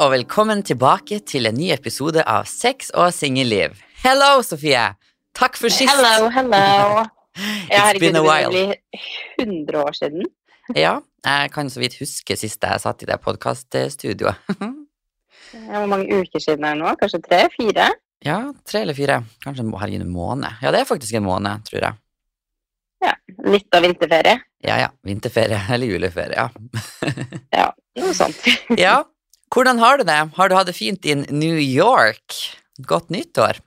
Og velkommen tilbake til en ny episode av Sex og singelliv. Hello, Sofie! Takk for sist. Hello, hello. Ja, It's been a while. det blir 100 år siden. Ja, jeg kan så vidt huske sist jeg satt i det podkaststudioet. Hvor mange uker siden er det nå? Kanskje tre? Fire? ja, tre eller fire. Kanskje herregud, en måned. Ja, det er faktisk en måned, tror jeg. Ja. Litt av vinterferie? Ja ja, vinterferie eller juleferie, ja. Ja, noe sånt. ja. Hvordan har du det? Har du hatt det fint i New York? Godt nyttår.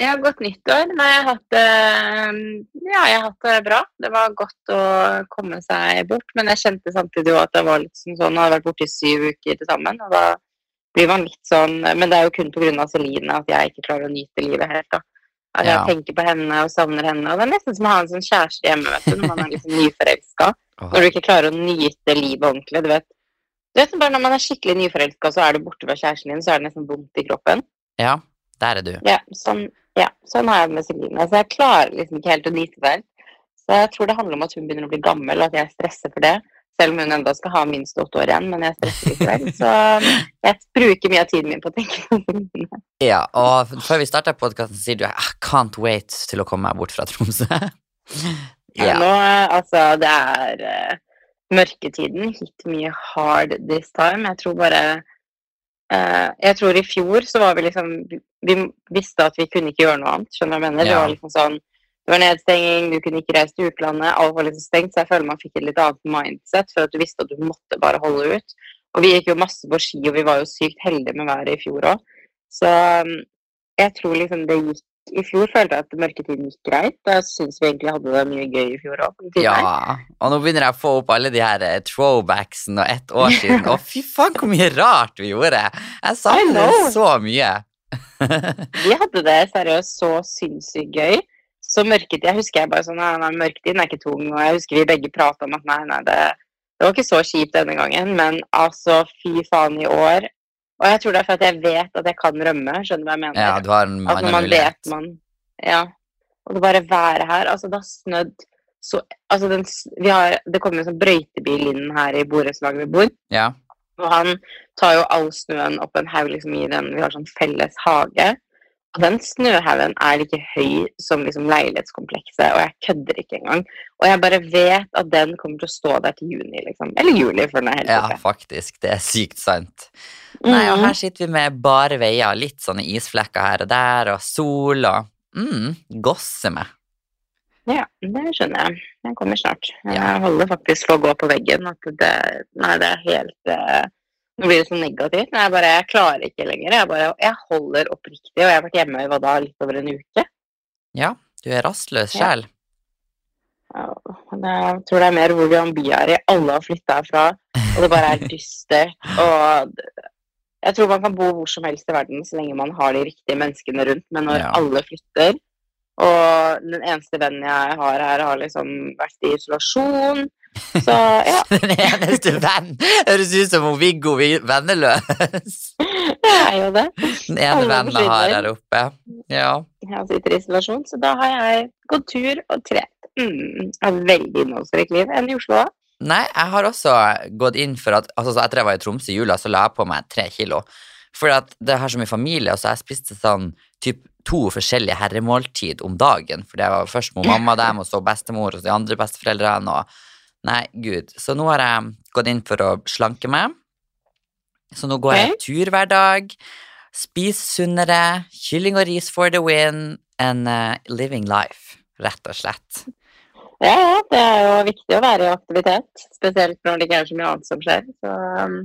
Ja, godt nyttår. Nei, jeg har hatt det Ja, jeg har hatt det bra. Det var godt å komme seg bort, men jeg kjente samtidig at det var litt sånn sånn Jeg har vært borte i syv uker til sammen, og da blir man litt sånn Men det er jo kun av Celine at jeg ikke klarer å nyte livet helt, da. At jeg Ja. tenker på henne og savner henne. Og det er nesten som å ha en sånn kjæreste hjemme, vet du, når man er liksom nyforelska. Når du ikke klarer å nyte livet ordentlig. Du vet, du vet bare når man er skikkelig nyforelska, så er du borte fra kjæresten din, så er det nesten vondt i kroppen. Ja, der er du. Ja, sånn, ja, sånn har jeg det med Celine. Så jeg klarer liksom ikke helt å nyte det. Så jeg tror det handler om at hun begynner å bli gammel, og at jeg stresser for det. Selv om hun enda skal ha minst åtte år igjen, men jeg stresser likevel. Så jeg bruker mye av tiden min på å tenke på Celine. Ja, og før vi starter podkasten, sier du I can't wait til å komme meg bort fra Tromsø. Ja. Nå, altså, det er eh, mørketiden. Hit me hard this time. Jeg tror bare eh, Jeg tror i fjor så var vi liksom Vi visste at vi kunne ikke gjøre noe annet. Skjønner du hva jeg mener? Det var liksom sånn det var nedstenging, du kunne ikke reise til utlandet, alt var liksom stengt, så jeg føler man fikk et litt annet mindset, for at du visste at du måtte bare holde ut. Og vi gikk jo masse på ski, og vi var jo sykt heldige med været i fjor òg. Så um, jeg tror liksom det gikk I fjor følte jeg at mørketiden gikk greit, jeg syns vi egentlig hadde det mye gøy i fjor òg. Ja, og nå begynner jeg å få opp alle de her eh, throwbacksene og ett år siden. Å, fy faen, hvor mye rart vi gjorde! Jeg savner så mye. Vi hadde det seriøst så sinnssykt gøy. Så mørketid Jeg husker jeg bare sånn Nei, nei mørketiden er ikke tung. Og jeg husker vi begge prata om at nei, nei, det, det var ikke så kjipt denne gangen. Men altså, fy faen i år. Og jeg tror det er for at jeg vet at jeg kan rømme. Skjønner du hva jeg mener? Ja, du har en at når man vet man Ja. Og det bare været her Altså, det har snødd så Altså, den, vi har Det kommer en sånn brøytebil inn her i borettslaget vi bor. Ja. Og han tar jo all snøen opp en haug liksom i den Vi har sånn felles hage. Og den snøhaugen er like høy som liksom leilighetskomplekset, og jeg kødder ikke engang. Og jeg bare vet at den kommer til å stå der til juni, liksom. Eller juli, for den er helt ja, oppe. faktisk. Det er sykt sant. Nei, og Mhm. her sitter vi med bare veier, litt sånne isflekker her og der, og sol og mm, gosse med. Ja, det skjønner jeg. Den kommer snart. Ja. Jeg holder faktisk på å gå på veggen. At det, nei, det er helt eh, Nå blir det så negativt. Men jeg bare, jeg klarer ikke lenger. Jeg, bare, jeg holder oppriktig, og jeg har vært hjemme i hva da, litt over en uke. Ja, du er rastløs Ja. sjel. Ja, jeg tror det er mer hvor vi er i. Alle har flytta herfra, og det bare er dystert. Og jeg tror man kan bo hvor som helst i verden så lenge man har de riktige menneskene rundt, men når Ja. alle flytter og den eneste vennen jeg har her, har liksom vært i isolasjon, så ja. Den eneste venn! Høres ut som Viggo venneløs. Det er jo det. Den ene vennen jeg har her oppe. Ja. Jeg sitter i isolasjon, så da har jeg gått tur og trent. Mm, et veldig innholdsrikt liv enn i Oslo. da. Nei, jeg har også gått inn for at altså, så Etter jeg var i Tromsø i jula, så la jeg på meg tre kilo. For at det har så mye familie, og så jeg spist sånn typ to forskjellige herremåltid om dagen. For det var først med mamma dem, og så bestemor, og så de andre besteforeldrene, og Nei, gud. Så nå har jeg gått inn for å slanke meg. Så nå går jeg tur hver dag. Spis sunnere. Kylling og ris for the win. And uh, living life, rett og slett. Ja, ja, det er jo viktig å være i aktivitet, spesielt når det ikke er så mye annet som skjer. Så um,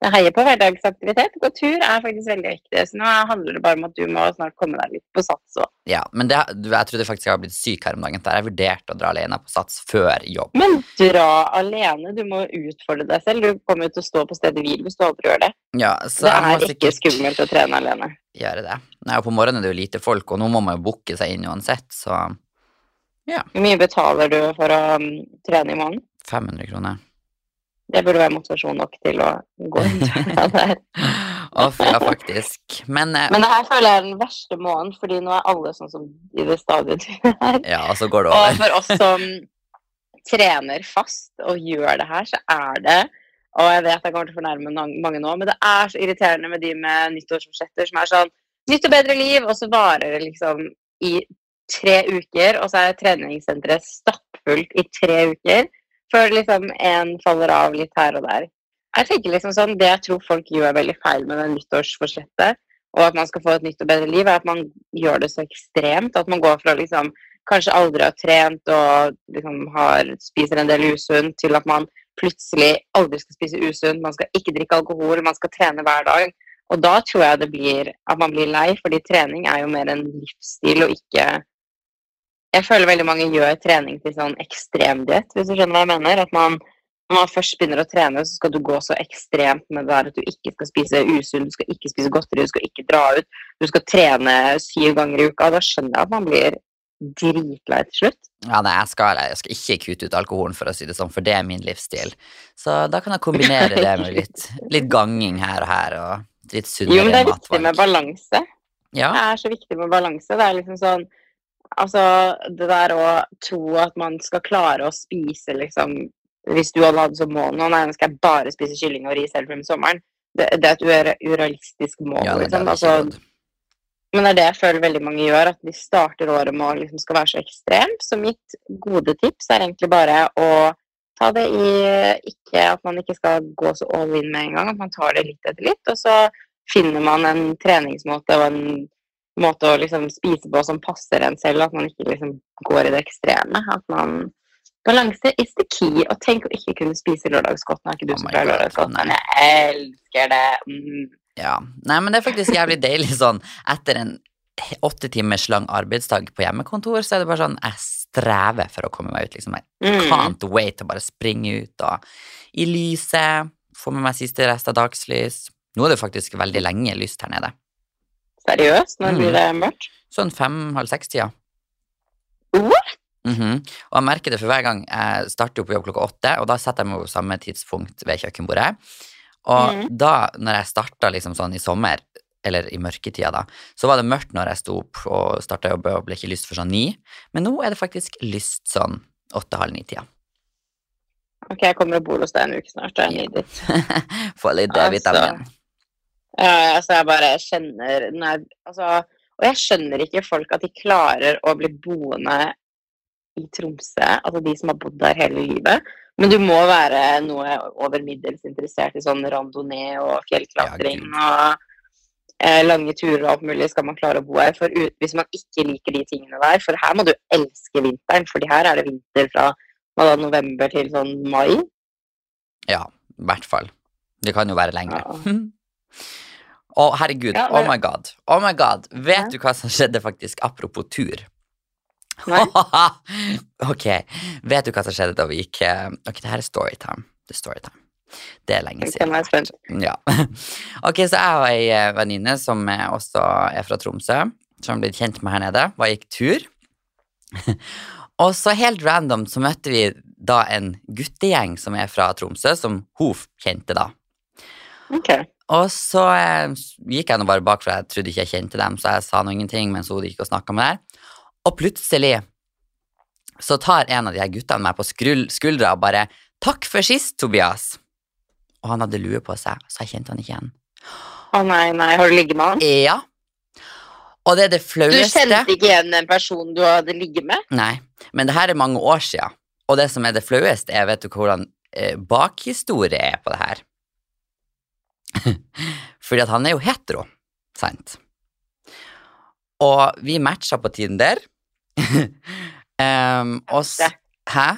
jeg heier på hverdagsaktivitet. Gå tur er faktisk veldig viktig. Så nå handler det bare om at du må snart komme deg litt på sats òg. Ja, men det, jeg trodde faktisk jeg var blitt syk her om dagen. Der jeg vurderte å dra alene på Sats før jobb. Men dra alene. Du må utfordre deg selv. Du kommer jo til å stå på stedet hvil hvis du aldri gjør det. Ja, så Det er ikke skummelt å trene alene. gjøre det. Nei, og på morgenen er det jo lite folk, og nå må man jo booke seg inn uansett, så ja. Hvor mye betaler du for å um, trene i måneden? 500 kroner. Det burde være motivasjon nok til å gå inn tur her. Å, ja, faktisk. Men, eh, Men det her føler jeg er den verste måneden, fordi nå er alle sånn som i det stadiet du er. ja, og så går det over. Og for oss som trener fast og gjør det her, så er det Og jeg vet jeg kommer til å fornærme mange nå, men det er så irriterende med de med nyttårsforsetter som er sånn Nytt og bedre liv, og så varer det liksom i tre uker, og så er treningssenteret stappfullt i tre uker, før liksom en faller av litt her og der. Jeg tenker liksom sånn, Det jeg tror folk gjør veldig feil med det nyttårsforsettet, og at man skal få et nytt og bedre liv, er at man gjør det så ekstremt. At man går fra liksom kanskje aldri har trent og liksom har, spiser en del usunt, til at man plutselig aldri skal spise usunt, man skal ikke drikke alkohol, man skal trene hver dag. Og da tror jeg det blir at man blir lei, fordi trening er jo mer en livsstil og ikke Jeg føler veldig mange gjør trening til sånn ekstremdiett, hvis du skjønner hva jeg mener. At man når man først begynner å trene, så skal du gå så ekstremt med det der at du ikke skal spise usunn, du skal ikke spise godteri, du skal ikke dra ut, du skal trene syv ganger i uka. Da skjønner jeg at man blir dritlei til slutt. Ja, nei, jeg skal, jeg skal ikke kutte ut alkoholen, for å si det sånn, for det er min livsstil. Så da kan jeg kombinere det med litt, litt ganging her og her, og litt Jo, men det er viktig med balanse. Ja, Det er så viktig med balanse. Det er liksom sånn Altså, det der å tro at man skal klare å spise liksom Hvis du hadde hatt som mål nå, nei, nå skal jeg bare spise kylling og ris hele frem i sommeren. Det, det er et ure- urealistisk mål, ja liksom. Altså. Men det er det jeg føler veldig mange gjør, at de starter året med å liksom skal være så ekstrem. Så mitt gode tips er egentlig bare å ta det i ikke At man ikke skal gå så all in med en gang, at man tar det litt etter litt. Og så finner man en treningsmåte og en måte å liksom spise på som passer en selv, at man ikke liksom går i det ekstreme. At man Balanse is the key. Og tenk å ikke kunne spise lørdagsgodt. Nå er ikke du Oh som God, lørdagsgodt, men jeg elsker det. Mm. Ja. Nei, men det er faktisk jævlig deilig sånn etter en åtte timers lang arbeidsdag på hjemmekontor, så er det bare sånn jeg strever for å komme meg ut, liksom. Jeg Mm. can't wait å bare springe ut og i lyset, få med meg siste rest av dagslys. Nå er det faktisk veldig lenge lyst her nede. Seriøst? Når Mm. blir det mørkt? Sånn fem-halv seks-tida. What? -hmm. Og jeg merker det for hver gang jeg starter på jobb klokka åtte, og da setter jeg meg på samme tidspunkt ved kjøkkenbordet. Og mm. da, når jeg starta liksom sånn i sommer, eller i mørketida da, så var det mørkt når jeg sto opp og starta jobb og ble ikke lyst for sånn ni. Men nå er det faktisk lyst sånn åtte-halv ni-tida. Ok, jeg kommer og bor hos deg en uke snart. Jeg need dit. Få litt D-vitamin. Altså. D-vitamin. Ja, altså, jeg bare kjenner nei, altså, Og jeg skjønner ikke folk at de klarer å bli boende i Tromsø, altså de som har bodd der hele livet. Men du må være noe over middels interessert i sånn randonee og fjellklatring ja, og eh, lange turer og alt mulig skal man klare å bo her. For ut, hvis man ikke liker de tingene der, for her må du elske vinteren, fordi her er det vinter fra da, november til sånn mai. Ja, i hvert fall. Det kan jo være lenger. Ja. Å, herregud. Ja, Oh my god. Oh my god. Vet Ja. du hva som skjedde faktisk apropos tur? Ok. Vet du hva som skjedde da vi gikk eh, Ok, det her er storytime. Det er storytime. Det er lenge siden. jeg. Ja. Ok, så jeg og ei eh, venninne som eh, også er fra Tromsø, som ble kjent med her nede, var gikk tur. og så helt random så møtte vi da en guttegjeng som er fra Tromsø, som hun kjente da. Ok. Og så eh, gikk jeg nå bare bak, for jeg trodde ikke jeg kjente dem, så jeg sa nå ingenting mens hun gikk og snakka med der. Og plutselig så tar en av de her guttene meg på skuldra og bare 'Takk for sist, Tobias'. Og han hadde lue på seg, så jeg kjente han ikke igjen. Å nei, nei, har du ligget med han? Ja. Og det er det flaueste Du kjente ikke igjen en person du hadde ligget med? Nei, men det her er mange år siden. Og det som er det flaueste, er vet du hvordan eh, bakhistorie er på det her. Fordi at han er jo hetero, sant? Og vi matcha på Tinder. um, og Hæ?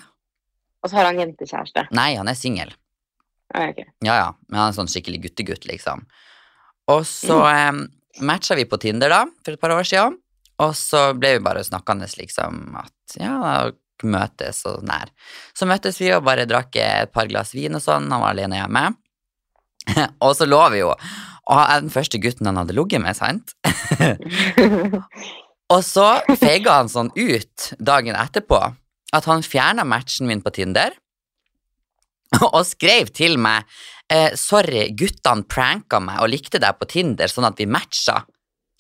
Og så har han jentekjæreste. Nei, han er singel. Okay. Ja, ja, men han er sånn skikkelig guttegutt, liksom. Og så um, matcha vi på Tinder da, for et par år siden. Og så ble vi bare snakkende liksom at ja, møtes og nær. Så møttes vi og bare drakk et par glass vin og sånn, han var alene hjemme. og så lå vi jo, og jeg er den første gutten han hadde ligget med, sant? Og så feiga han sånn ut dagen etterpå at han fjerna matchen min på Tinder og skrev til meg eh, 'Sorry, guttene pranka meg og likte deg på Tinder sånn at vi matcha'.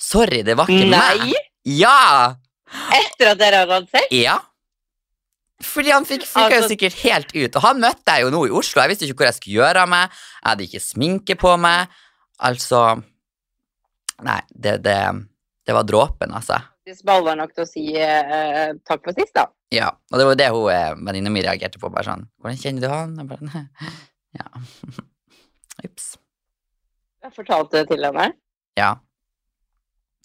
Sorry, det var ikke Nei! meg. Ja! Etter at dere hadde hatt sex? Ja. Fordi han fikk altså, jo sikkert helt ut. Og han møtte jeg jo nå i Oslo. Jeg visste ikke hvor jeg skulle gjøre av meg. Jeg hadde ikke sminke på meg. Altså Nei, det, det, det var dråpen, altså. Faktisk baller nok til å si eh, takk for sist, da. Ja, og det var det hun eh, venninna mi reagerte på. Bare sånn 'Hvordan kjenner du han?' Jeg bare, «Nei». ja. Ups. Jeg fortalte det til henne. Ja.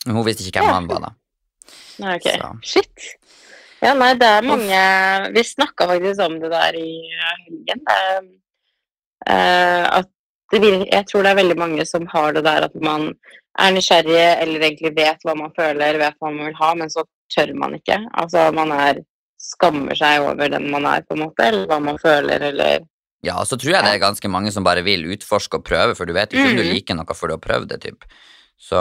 Men hun visste ikke hvem Ja. han var, da. Nei, ok. Så. Shit. Ja, nei, det er mange Vi snakka faktisk om det der i helgen. Eh, at det jeg tror det er veldig mange som har det der at man er nysgjerrig eller egentlig vet hva man føler, vet hva man vil ha, men så tør man ikke. Altså man er skammer seg over den man er, på en måte, eller hva man føler, eller Ja, og så tror jeg det er ganske mange som bare vil utforske og prøve, for du vet ikke om du Mhm. liker noe før du har prøvd det, typ. Så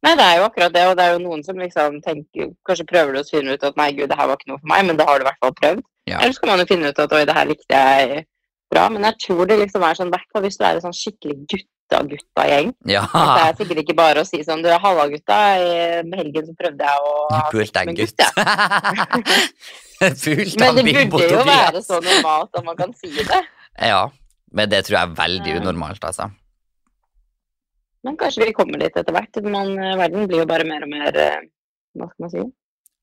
Nei, det er jo akkurat det, og det er jo noen som liksom tenker Kanskje prøver du å finne ut at nei, gud, det her var ikke noe for meg, men det har du i hvert fall prøvd. Ja. Eller så kan man jo finne ut at oi, det her likte jeg bra, men jeg tror det liksom er sånn, i hvis du er en sånn skikkelig gutta-gutta-gjeng. ja. At det er sikkert ikke bare å si sånn, du er halla gutta, i helgen så prøvde jeg å Pult deg, en gutt. ja. Pult Men det burde jo være så normalt at man kan si det. Ja, men det tror jeg er veldig unormalt, altså. Men kanskje vi kommer dit etter hvert. Men eh, verden blir jo bare mer og mer eh, Hva skal man si?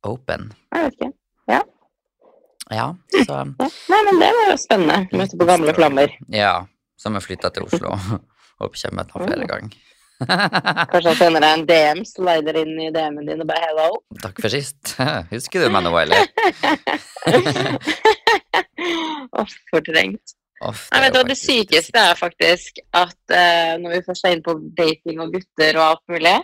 Open. Jeg vet ikke. Ja, Ja, så Ja. Nei, men det var jo spennende. Møte på gamle flammer. Ja, som har flytta til Oslo. Håper jeg møter ham flere ganger. Kanskje jeg sender deg en DM, slider inn i DM-en din og bare hello. Takk for sist. Husker du meg nå, eller? Åh, fortrengt. Uff, Nei, du det sykeste er faktisk at uh, når vi først er inne på dating og gutter og alt mulig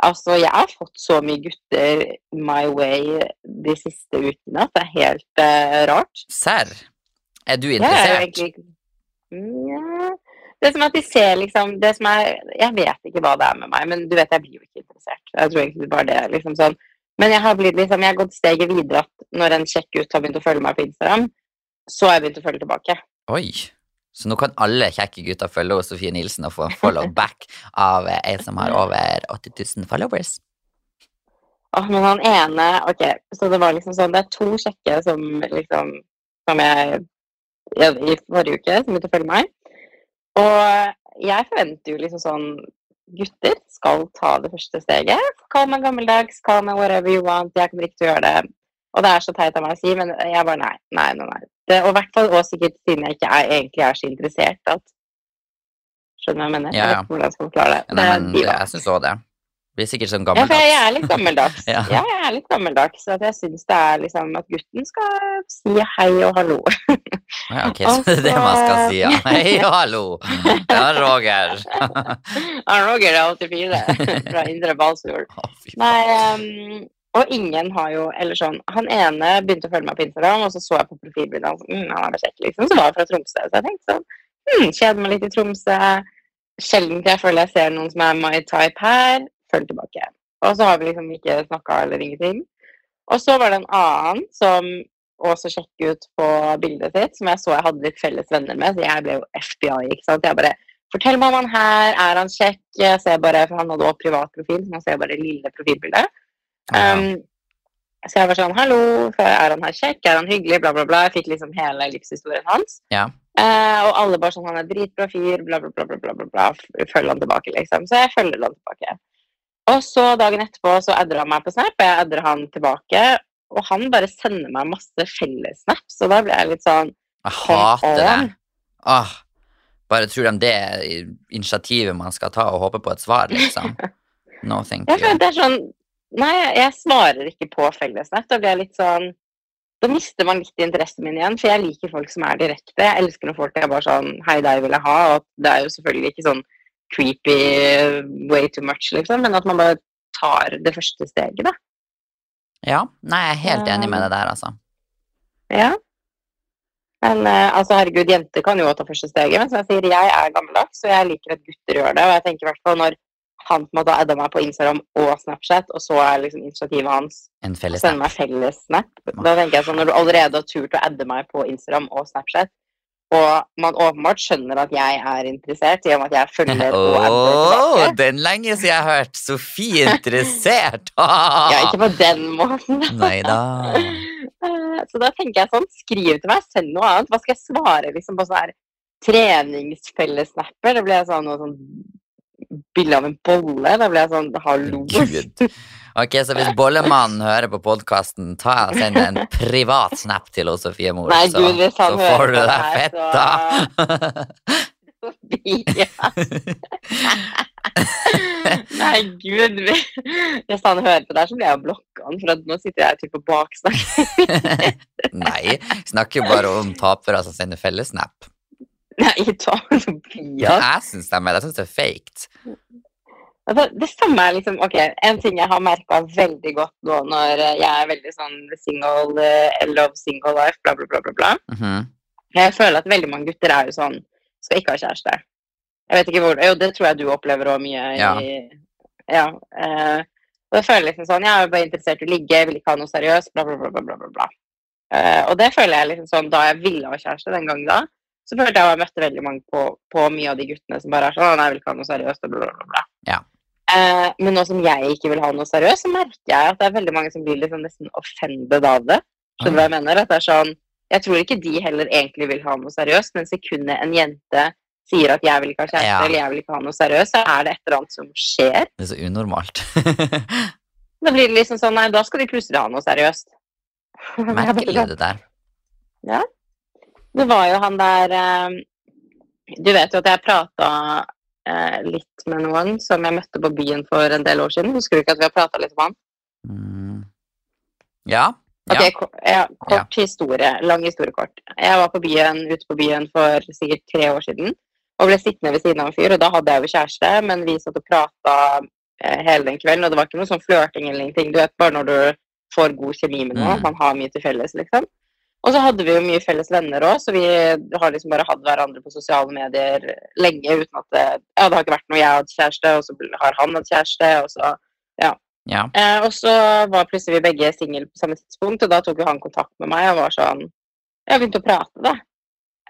Altså, jeg har fått så mye gutter my way de siste ukene at det er helt uh, rart. Serr? Er du interessert? Ja, egentlig Det som er at de ser liksom det som er, Jeg vet ikke hva det er med meg, men du vet, jeg blir jo ikke interessert. Jeg tror egentlig bare det er liksom sånn. Men jeg har blitt liksom, jeg har gått steget videre at når en kjekk gutt har begynt å følge meg på Instagram, så har jeg begynt å følge tilbake. Oi. Så nå kan alle kjekke gutter følge Sofie Nilsen og få follow back av ei som har over 80 000 followers. Åh, men han ene Ok, så det var liksom sånn Det er to kjekke som liksom Som jeg i forrige uke som begynte å følge meg. Og jeg forventer jo liksom sånn Gutter skal ta det første steget. Kall meg gammeldags, kall meg whatever you want. Jeg kommer ikke til å gjøre det. Og det er så teit av meg å si, men jeg bare nei. Nei, nei, nei. Det, og i hvert fall og sikkert siden jeg ikke er, egentlig er så interessert at Skjønner du hva jeg mener? Ja, Jeg vet ikke hvordan jeg skal forklare det. Nei, men det jeg syns òg det. Blir sikkert sånn gammeldags. Ja, for jeg er litt gammeldags. Ja. ja. jeg er litt gammeldags. Så at jeg syns det er liksom at gutten skal si hei og hallo. Ja, ok, så det er det man skal si, ja. Hei og hallo. Ja, Roger. Ja, Roger er 84 fra Indre Balsfjord. Faen. Nei, ehm, og ingen har jo Eller sånn Han ene begynte å følge meg på Instagram, og så så jeg på profilbildet hans. Mm, han er kjekk, liksom. Så var jeg fra Tromsø. Så jeg tenkte sånn hm, Kjeder meg litt i Tromsø. Sjelden jeg føler jeg ser noen som er my type her. Følg tilbake. Og så har vi liksom ikke snakka eller ingenting. Og så var det en annen som også sjekket ut på bildet sitt, som jeg så jeg hadde litt felles venner med, så jeg ble jo FBI, ikke sant. Jeg bare Fortell meg om han her, er han kjekk? Jeg ser bare, for Han hadde også privat profil, så man ser bare lille profilbildet. Ja. Um, så jeg var sånn Hallo, er han her kjekk? Er han hyggelig? Bla, bla, bla. Jeg fikk liksom hele livshistorien hans. Ja. Uh, og alle bare sånn Han er dritbra fyr, bla, bla, bla, bla, bla, bla. Følg han tilbake, liksom. Så jeg følger han tilbake. Og så dagen etterpå så adder han meg på Snap, og jeg adder han tilbake. Og han bare sender meg masse fellessnaps, og da blir jeg litt sånn Jeg hater det. Åh, bare tror de det er initiativet man skal ta, og håpe på et svar, liksom. No, thank Jeg føler det er sånn Nei, jeg svarer ikke på fellesnett. Da blir jeg litt sånn Da mister man litt interessen min igjen, for jeg liker folk som er direkte. Jeg elsker når folk er bare sånn Hei, deg vil jeg ha. Og det er jo selvfølgelig ikke sånn creepy way too much, liksom, men at man bare tar det første steget, da. Ja, nei, jeg er helt enig med det der, altså. Ja. Men eh, altså, herregud, jenter kan jo ta første steget, men som jeg sier, jeg er gammeldags, og jeg liker at gutter gjør det. Og jeg tenker i hvert fall når han på en måte har adda meg på Instagram og Snapchat, og så er liksom initiativet hans En felles sende meg felles snap. Da tenker jeg sånn, Når du allerede har turt å adde meg på Instagram og Snapchat, og man åpenbart skjønner at jeg er interessert i og med at jeg følger og adder tilbake den lenge siden jeg har hørt Sofie interessert! Ja, ikke på den måten. Nei da. Så da tenker jeg sånn, skriv til meg, send noe annet. Hva skal jeg svare liksom på sånn her treningsfellesnapper? Det blir sånn noe sånn bilde av en bolle. Da blir jeg sånn hallo. Gud. Ok, så hvis Bollemannen hører på podkasten, ta og send en privat snap til Sofie Mor, Nei, så, Gud, så får du deg fett da Sofie Nei, gud. Hvis han hører på deg så blir jeg blokka han, for nå sitter jeg typ på baksnakk. Nei, snakker jo bare om tapere som sender fellessnap. Nei, ta Sofia. Jeg syns de er Jeg syns det er faked. Altså, det samme er liksom Ok, en ting jeg har merka veldig godt nå når jeg er veldig sånn single, eh, love single life, bla, bla, bla, bla, bla. Mhm. Jeg føler at veldig mange gutter er jo sånn Skal ikke ha kjæreste. Jeg vet ikke hvor Jo, det tror jeg du opplever òg mye Ja. i Ja. uh, og jeg føler liksom sånn Jeg er bare interessert i å ligge, jeg vil ikke ha noe seriøst, bla, bla, bla, bla, bla, bla. Eh, og det føler jeg liksom sånn Da jeg ville ha kjæreste den gangen da, så følte jeg at jeg møtte veldig mange på, på mye av de guttene som bare er sånn «Å, Nei, jeg vil ikke ha noe seriøst, og bla, bla, bla. Ja. Eh, men nå som jeg ikke vil ha noe seriøst, så merker jeg at det er veldig mange som blir liksom nesten offended av det. Skjønner du hva jeg mener? At det er sånn Jeg tror ikke de heller egentlig vil ha noe seriøst, men sekundet en jente sier at 'jeg vil ikke ha kjæreste' Ja. eller 'jeg vil ikke ha noe seriøst', så er det et eller annet som skjer. Det er så unormalt. Da blir det liksom sånn Nei, da skal de plutselig ha noe seriøst. Merkelig, det der. Det var jo han der eh, Du vet jo at jeg prata eh, litt med noen som jeg møtte på byen for en del år siden. Husker du ikke at vi har prata litt om han? Mm. Ja. Ja. ko- ja, kort historie. Lang historie kort. Jeg var på byen, ute på byen for sikkert tre år siden og ble sittende ved siden av en fyr. Og da hadde jeg jo kjæreste, men vi satt og prata eh, hele den kvelden. Og det var ikke noe sånn flørting eller ingenting. Du vet bare når du får god kjemi med noen, Mm. man har mye til felles, liksom. Og så hadde vi jo mye felles venner òg, så vi har liksom bare hatt hverandre på sosiale medier lenge uten at det Ja, det har ikke vært noe jeg har hatt kjæreste, og så har han hatt kjæreste, og så ja. Eh, og så var plutselig vi begge single på samme tidspunkt, og da tok jo han kontakt med meg og var sånn Jeg begynte å prate, da.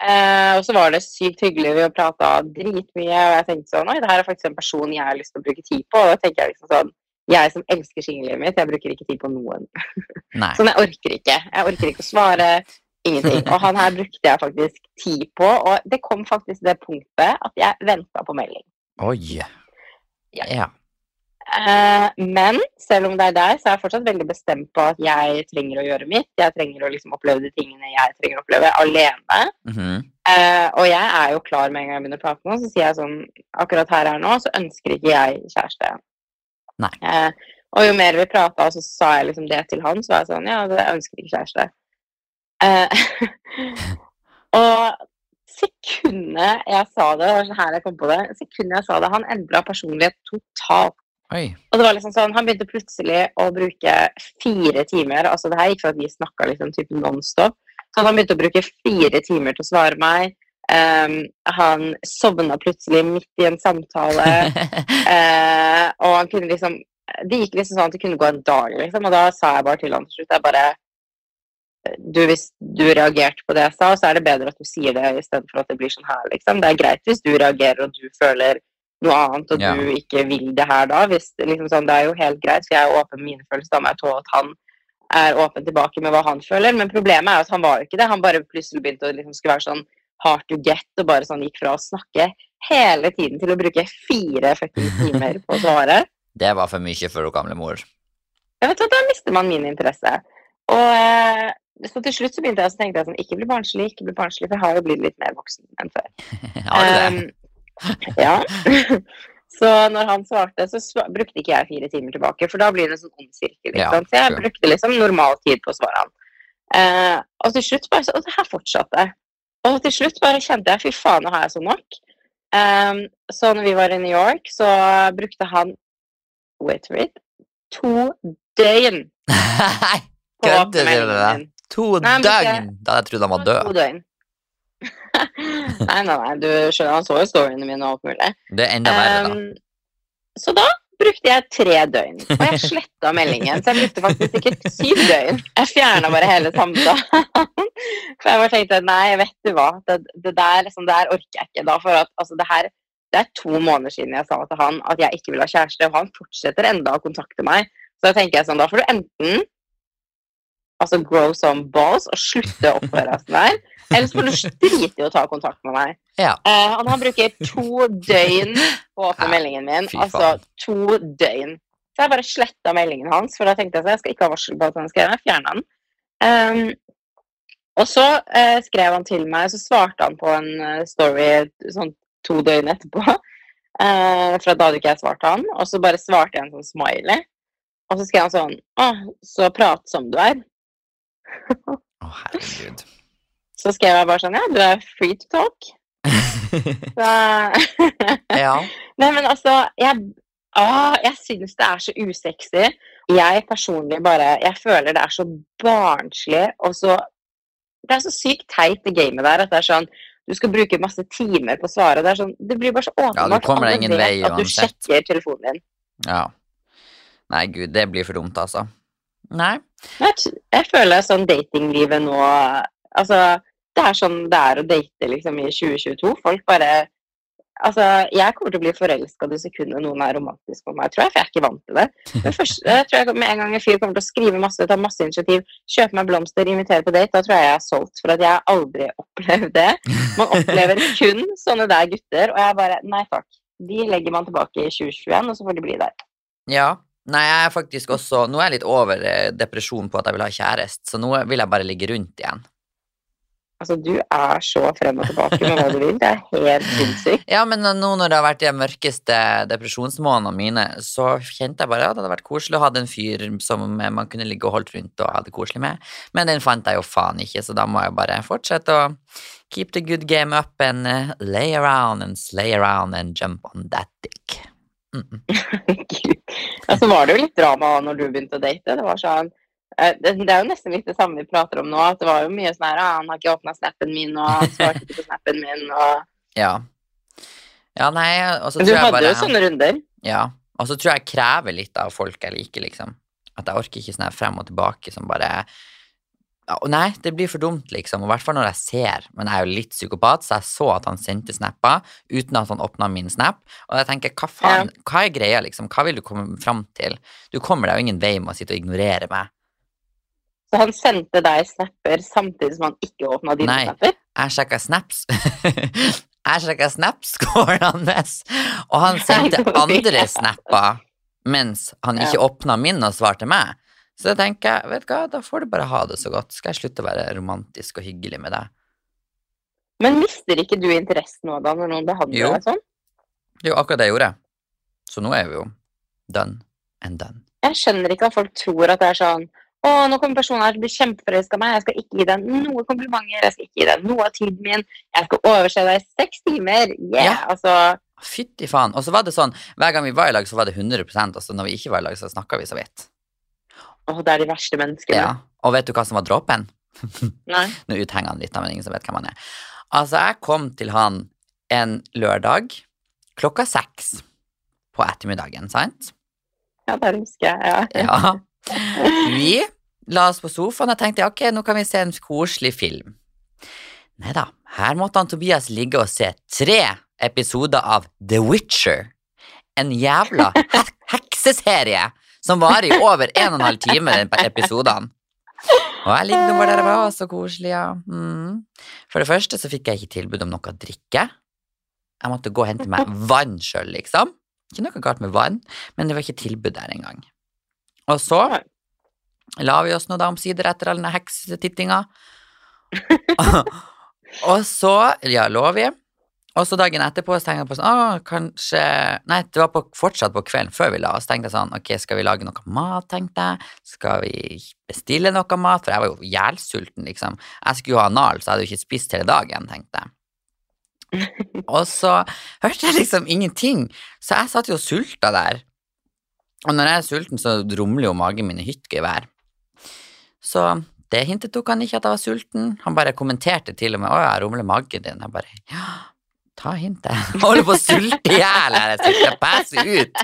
Eh, og så var det sykt hyggelig, vi prata dritmye, og jeg tenkte sånn Oi, det her er faktisk en person jeg har lyst til å bruke tid på. Og da tenker jeg liksom sånn Jeg som elsker singellivet mitt, jeg bruker ikke tid på noen. Nei. Sånn, jeg orker ikke. Jeg orker ikke å svare. Ingenting. Og han her brukte jeg faktisk tid på, og det kom faktisk det punktet at jeg venta på melding. Oi. Ja. Ja. Eh, men selv om det er deg, så er jeg fortsatt veldig bestemt på at jeg trenger å gjøre mitt. Jeg trenger å liksom oppleve de tingene jeg trenger å oppleve alene. Mm -hmm. uh, og jeg er jo klar med en gang jeg begynner å prate med noen, så sier jeg sånn Akkurat her er nå, så ønsker ikke jeg kjæreste. Nei. Eh, og jo mer vi prata, så sa jeg liksom det til han, så var jeg sånn Ja, jeg ønsker ikke kjæreste. Eh, og sekundet jeg sa det, det var sånn her jeg kom på det, sekundet jeg sa det, han endra personlighet totalt. Oi. Og det var liksom sånn, Han begynte plutselig å bruke fire timer altså det her gikk for at vi snakka liksom typ nonstop. Så han begynte å bruke fire timer til å svare meg. Ehm, han sovna plutselig midt i en samtale. uh, og han kunne liksom Det gikk liksom sånn at det kunne gå en dag, liksom. Og da sa jeg bare til han til slutt jeg bare du, Hvis du reagerte på det jeg sa, så er det bedre at du sier det istedenfor at det blir sånn her, liksom. Det er greit hvis du reagerer og du føler noe annet, og Ja. du ikke vil det her da. Hvis, liksom sånn, det er jo helt greit, for jeg er åpen med mine følelser. Da må jeg tåle at han er åpen tilbake med hva han føler. Men problemet er at han var jo ikke det. Han bare plutselig begynte å liksom skulle være sånn hard to get, og bare sånn gikk fra å snakke hele tiden til å bruke fire timer på å svare. Det var for mye for hun gamle mor. Jeg vet at Da mister man min interesse. Og eh, så til slutt så begynte jeg å tenke sånn, ikke bli barnslig, ikke bli barnslig, for jeg har jo blitt litt mer voksen enn før. Har du det? Um, ja. så når han svarte, så brukte ikke jeg fire timer tilbake, for da blir det en sånn ond sirkel. Ja. Så jeg brukte liksom normal tid på å svare han. Uh, og til slutt bare så, Og det her fortsatte. Og til slutt bare kjente jeg fy faen, nå har jeg så nok. Um, så når vi var i New York, så brukte han wait for it, to døgn Nei, kødder du med det? To Nei, døgn! Da hadde jeg trodd han var To død. døgn. nei, nei, nei, du skjønner, han så jo storyene mine og alt mulig. Det er enda verre, da. Um, så da brukte jeg tre døgn, og jeg sletta meldingen. Så jeg brukte faktisk sikkert syv døgn. Jeg fjerna bare hele samtalen. For jeg bare tenkte nei, vet du hva, det, det, der, liksom, det der orker jeg ikke. Da, for at, altså, det, her, det er to måneder siden jeg sa til han at jeg ikke vil ha kjæreste, og han fortsetter enda å kontakte meg. Så da tenker jeg sånn, da får du enten altså grow some balls og slutte å oppføre deg sånn der. Ellers får du drite i å ta kontakt med meg. Ja. Eh, han, han bruker to døgn på å åpne meldingen min. Altså to døgn. Så jeg bare sletta meldingen hans, for da tenkte jeg at jeg skal ikke ha varsel på at han skrev. Jeg fjerna den. Um, og så eh, skrev han til meg, så svarte han på en eh, story sånn to døgn etterpå. Eh, for da hadde ikke jeg svart han. Og så bare svarte jeg en sånn smiley. Og så skrev han sånn Å, så pratsom du er. Å, herregud. Så skrev jeg bare sånn Ja, du er free to talk. Så, ja. Nei, men altså Jeg, ah, jeg syns det er så usexy. Jeg personlig bare Jeg føler det er så barnslig og så Det er så sykt teit, det gamet der. At det er sånn Du skal bruke masse timer på å svare. Det, sånn, det blir bare så åpenbart. deg Alle ingen vet At du sjekker telefonen din. ja. Nei, gud, det blir for dumt, altså. Nei. Jeg, jeg føler sånn datinglivet nå Altså, det er sånn det er å date liksom i 2022. Folk bare Altså, jeg kommer til å bli forelska det sekundet noen er romantisk for meg, tror jeg, for jeg er ikke vant til det. Men først, jeg tror jeg med en gang en fyr kommer til å skrive masse, ta masse initiativ, kjøpe meg blomster, invitere på date, da tror jeg jeg er solgt. For at jeg har aldri opplevd det. Man opplever kun sånne der gutter, og jeg bare Nei takk. De legger man tilbake i 2021, og så får de bli der. Ja. Nei, jeg er faktisk også Nå er jeg litt over depresjonen depresjon på at jeg vil ha kjæreste, så nå vil jeg bare ligge rundt igjen. Altså, du er så frem og tilbake med hva du vil. Det er helt sinnssykt. Ja, men nå når det har vært de mørkeste depresjonsmånedene mine, så kjente jeg bare at det hadde vært koselig å ha en fyr som man kunne ligge og holdt rundt og ha det koselig med. Men den fant jeg jo faen ikke, så da må jeg bare fortsette å keep the good game up and eh, lay around and slay around and jump on that dick. Mm -mm. Ja, så var det jo litt drama når du begynte å date. Det var sånn eh, det, er jo nesten litt det samme vi prater om nå. At det var jo mye sånn her ah, 'Han har ikke åpna snappen min', og 'han svarte ikke på snappen min', og Ja. Ja, nei, og så tror jeg bare Du hadde jo sånne runder. Ja, og så tror jeg jeg krever litt av folk jeg liker, liksom. At jeg orker ikke sånn her frem og tilbake som bare Nei, det blir for dumt, liksom. I hvert fall når jeg ser. Men jeg er jo litt psykopat, så jeg så at han sendte snapper uten at han åpna min snap. Og jeg tenker, hva faen, hva er greia, liksom? Hva vil du komme fram til? Du kommer deg jo ingen vei med å sitte og ignorere meg. Så han sendte deg snapper samtidig som han ikke åpna dine Nei. snapper. Jeg sjekka snaps. jeg sjekka snapscoren hans, og han sendte andre snapper mens han ikke Ja. åpna min og svarte meg. Så jeg tenker, vet du hva, da får du bare ha det så godt. Skal jeg slutte å være romantisk og hyggelig med deg? Men mister ikke du interessen nå da, når noen behandler Jo. deg sånn? Jo akkurat det jeg gjorde. Så nå er vi jo done and done. Jeg skjønner ikke at folk tror at det er sånn å, nå kommer personen her til å bli kjempeforelska i meg. Jeg skal ikke gi deg noen komplimenter. Jeg skal ikke gi deg noe av tiden min. Jeg skal overse deg i seks timer. Yeah! Ja. Altså, Fytti faen. Og så var det sånn, hver gang vi var i lag, så var det 100 og altså, når vi ikke var i lag, så snakka vi så vidt. Å, det er de verste menneskene. Ja. Og vet du hva som var dråpen? Nei. Nå uthenger han litt, men ingen som vet hvem han er. Altså, jeg kom til han en lørdag klokka seks på ettermiddagen, sant? Ja, det husker jeg. Ja. Ja. Vi la oss på sofaen og tenkte ok, nå kan vi se en koselig film. Nei da, her måtte han Tobias ligge og se tre episoder av The Witcher. En jævla hekseserie som varer i over en og en halv time, den episodene. Og jeg ligger nå bare der og var, så koselig, ja. Mm. For det første så fikk jeg ikke tilbud om noe å drikke. Jeg måtte gå og hente meg vann sjøl, liksom. Ikke noe galt med vann, men det var ikke tilbud der engang. Og så la vi oss nå da omsider etter all denne heksetittinga. og så ja, lå vi. Og så dagen etterpå så tenkte jeg på sånn Å, kanskje Nei, det var på, fortsatt på kvelden før vi la oss. tenkte jeg sånn Ok, skal vi lage noe mat, tenkte jeg. Skal vi bestille noe mat? For jeg var jo jævlsulten, liksom. Jeg skulle jo ha nal, så jeg hadde jo ikke spist hele dagen, tenkte jeg. Og så hørte jeg liksom ingenting, så jeg satt jo og sulta der. Og når jeg er sulten, så rumler jo magen min i hyttgevær. Så det hintet tok han ikke at jeg var sulten. Han bare kommenterte til og med 'Å, jeg rumler magen din'. Jeg bare ja, ta hintet. Jeg holder på å sulte i hjel her, jeg sitter og passer ut.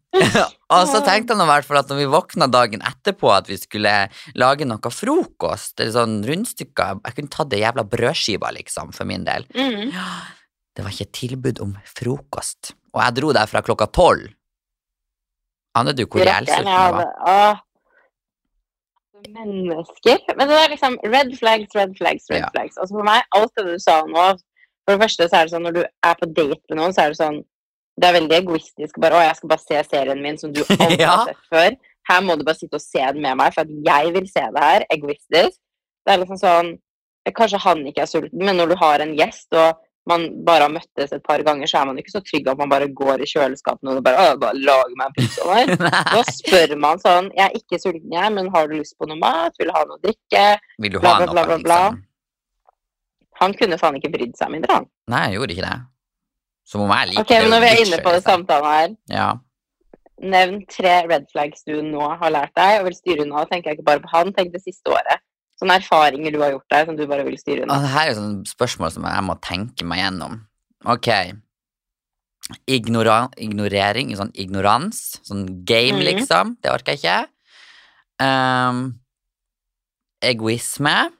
og så tenkte han i hvert fall at når vi våkna dagen etterpå at vi skulle lage noe frokost, eller sånn rundstykker Jeg kunne tatt ei jævla brødskive, liksom, for min del. Mm. Det var ikke tilbud om frokost. Og jeg dro derfra klokka tolv. Aner du hvor jævlig jeg var? Åh. Mennesker. Men det er liksom red flags, red flags, red Ja. flags. Altså for meg, alt det du sa nå For det første så er det sånn når du er på date med noen, så er det sånn Det er veldig egoistisk. Bare 'Å, jeg skal bare se serien min som du aldri har sett før'. Her må du bare sitte og se den med meg, for at jeg vil se det her. Egoistisk. Det er liksom sånn Kanskje han ikke er sulten, men når du har en gjest, og man bare har møttes et par ganger, så er man ikke så trygg at man bare går i kjøleskapet og bare, «Å, bare lager meg en pizza. Da spør man sånn Jeg er ikke sulten, jeg, men har du lyst på noe mat? Vil du ha noe å drikke? Vil du Bla, ha bla, bla, bla, bla. Han kunne faen ikke brydd seg mindre, han. Nei, jeg gjorde ikke det. Som om jeg liker Ok, men når vi er inne på det liksom. samtalen her, Ja. nevn tre red flags du nå har lært deg, og vil styre unna. Tenker jeg ikke bare på han, tenk det siste året. Sånne erfaringer du har gjort deg, som du bare vil styre unna. det her er jo sånne spørsmål som jeg må tenke meg gjennom. Ok. Ignora ignorering, sånn ignorans. Sånn game, Mhm. liksom. Det orker jeg ikke. Um, egoisme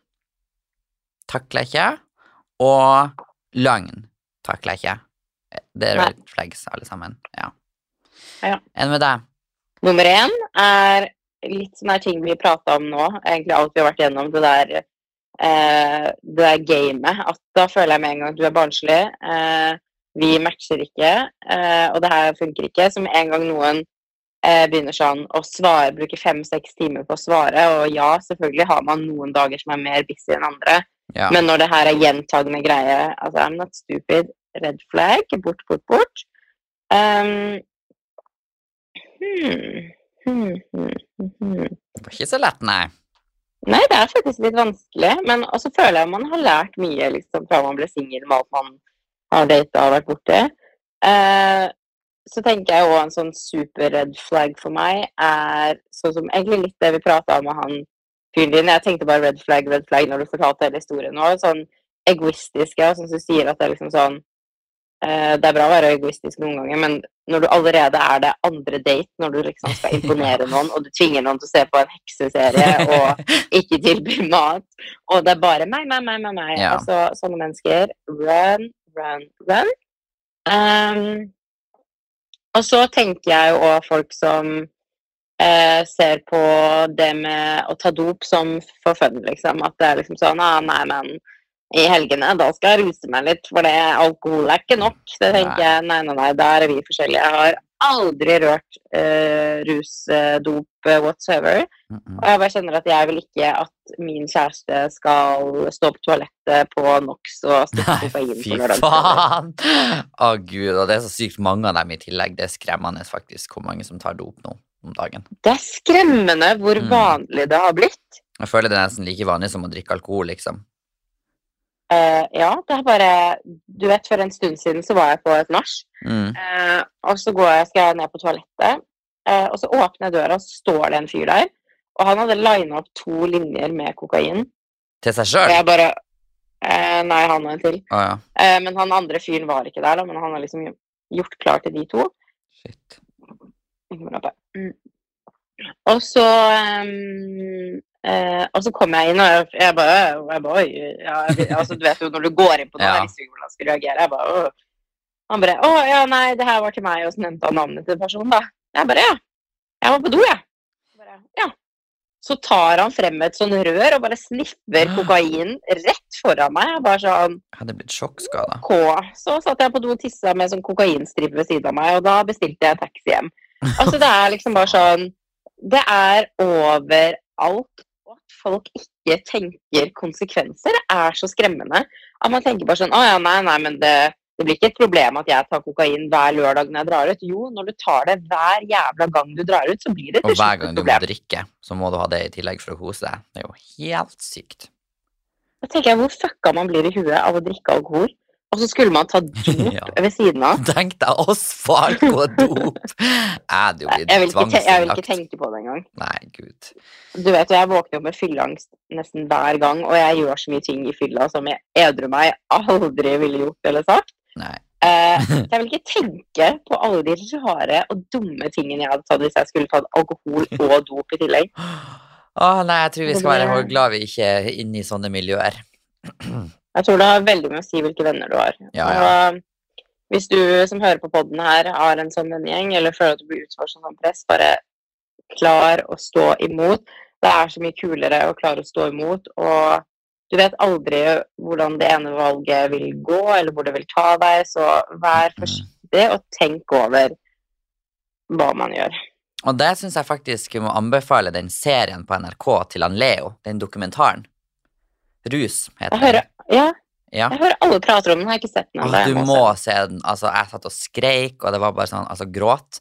takler jeg ikke. Og løgn takler jeg ikke. Det er red flags, alle sammen. Ja. Ja. Enn med deg? Nummer én er litt sånne her ting vi prata om nå, egentlig alt vi har vært gjennom, det der eh, det der gamet. At da føler jeg med en gang at du er barnslig. Eh, vi matcher ikke, eh, og det her funker ikke. Som en gang noen eh, begynner sånn å svare, bruke fem-seks timer på å svare, og ja, selvfølgelig har man noen dager som er mer busy enn andre, Ja. men når det her er gjentagende greie Altså, I'm not stupid. Red flag. Bort, bort, bort. Um, hmm, hmm, hmm, hmm, hmm. Det var ikke så lett, nei. Nei, det er faktisk litt vanskelig. Men også føler jeg man har lært mye liksom, fra man ble singel med alt man har data og vært borti. Uh, så tenker jeg òg en sånn super red flag for meg er sånn som egentlig litt det vi prata om med han fyren din. Jeg tenkte bare red flag, red flag når du fortalte hele historien nå. Sånn egoistiske, og sånn som du sier at det er liksom sånn uh, Det er bra å være egoistisk noen ganger, men når du allerede er det andre date, når du liksom skal imponere noen, og du tvinger noen til å se på en hekseserie og ikke tilby mat, og det er bare meg, meg, meg, meg, meg. Ja. Altså, sånne mennesker. Run, run, run. Um, og så tenker jeg jo òg folk som eh, ser på det med å ta dop som for fun, liksom. At det er liksom sånn ah, Nei, men i helgene, da skal jeg ruse meg litt, for det alkohol er ikke nok. Det tenker jeg, nei, nei, nei, der er vi forskjellige. Jeg har aldri rørt eh, rusdop eh, eh, whatsoever. Og jeg bare kjenner at jeg vil ikke at min kjæreste skal stå på toalettet på NOx og stikke kokain fy på lørdagskvelder. faen! Å gud, og det er så sykt mange av dem i tillegg. Det er skremmende faktisk hvor mange som tar dop nå om dagen. Det er skremmende hvor Mm. vanlig det har blitt. Jeg føler det er nesten like vanlig som å drikke alkohol, liksom. Uh, ja, det er bare Du vet, for en stund siden så var jeg på et nach, Mm. Uh, og så går jeg, skal jeg ned på toalettet, uh, og så åpner jeg døra, og så står det en fyr der. Og han hadde lina opp to linjer med kokain. Til seg Og sjøl? jeg bare eh, Nei, han og en til. Å ja. Eh, men han andre fyren var ikke der, da, men han har liksom gjort klar til de to. Shit. Mm. Og så ehm, eh, Og så kom jeg inn, og jeg, jeg bare, jeg bare. Ja, altså, du vet jo når du går inn på noe, Ja. jeg visste ikke hvordan jeg skulle reagere. Jeg bare, «Åh». Han bare Å ja, nei, det her var til meg. Og så nevnte han navnet til personen, da. Jeg bare Ja. Jeg var på do, jeg. Jeg Bare, ja. Så tar han frem et sånn rør og bare sniffer kokain rett foran meg. Jeg bare sånn Jeg hadde blitt sjokkskada. Så satt jeg på do og tissa med sånn kokainstripe ved siden av meg, og da bestilte jeg taxi hjem. Altså, det er liksom bare sånn Det er overalt. Og at folk ikke tenker konsekvenser, er så skremmende. At man tenker bare sånn Å ja, nei, nei, men det, det blir ikke et problem at jeg tar kokain hver lørdag når jeg drar ut. Jo, når du tar det hver jævla gang du drar ut, så blir det et problem. Og hver gang du må drikke, så må du ha det i tillegg for å kose deg. Det er jo helt sykt. Da tenker jeg, Hvor fucka man blir i huet av å drikke alkohol, og så skulle man ta dop Ja. ved siden av. Tenk deg oss på dop! Jeg hadde jo Jeg vil, ikke jeg vil ikke tenke på det engang. Nei, gud. Du vet, Jeg våkner opp med fylleangst nesten hver gang, og jeg gjør så mye ting i fylla som jeg edru meg aldri ville gjort eller sagt. Nei. Eh, jeg vil ikke tenke på alle de rare og dumme tingene jeg hadde tatt hvis jeg skulle tatt alkohol og dop i tillegg. Å nei, jeg tror vi skal være blir- glad vi ikke er inne i sånne miljøer. Jeg tror det har veldig mye å si hvilke venner du har. Ja, ja. Og hvis du som hører på podden her, har en sånn vennegjeng, eller føler at du blir utsatt for sånn press, bare klar å stå imot. det er så mye kulere å klare å stå imot. Og du vet aldri hvordan det ene valget vil gå, eller hvor det vil ta deg. Så vær Mm. forsiktig og tenk over hva man gjør. Og det syns jeg faktisk vi må anbefale den serien på NRK til han Leo, den dokumentaren. Rus heter Jeg hører, ja, Ja. jeg hører alle prater om den, jeg har ikke sett den. Ennå, du må se den. Altså, jeg satt og skreik, og det var bare sånn, altså gråt.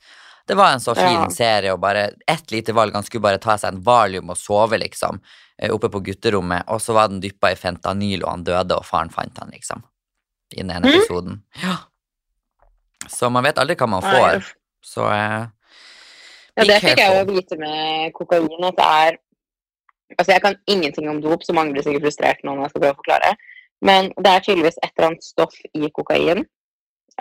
Det var en så fin Ja. serie, og bare ett lite valg. Han skulle bare ta seg en valium og sove, liksom, eh, oppe på gutterommet, og så var den dyppa i fentanyl, og han døde, og faren fant han, liksom. I den ene mm. episoden. Ja. Så man vet aldri hva man får. Så eh, Ja, det fikk jeg jo vite med kokain, at det er Altså, jeg kan ingenting om dop, så mange blir sikkert frustrert nå når jeg skal prøve å forklare. Men det er tydeligvis et eller annet stoff i kokain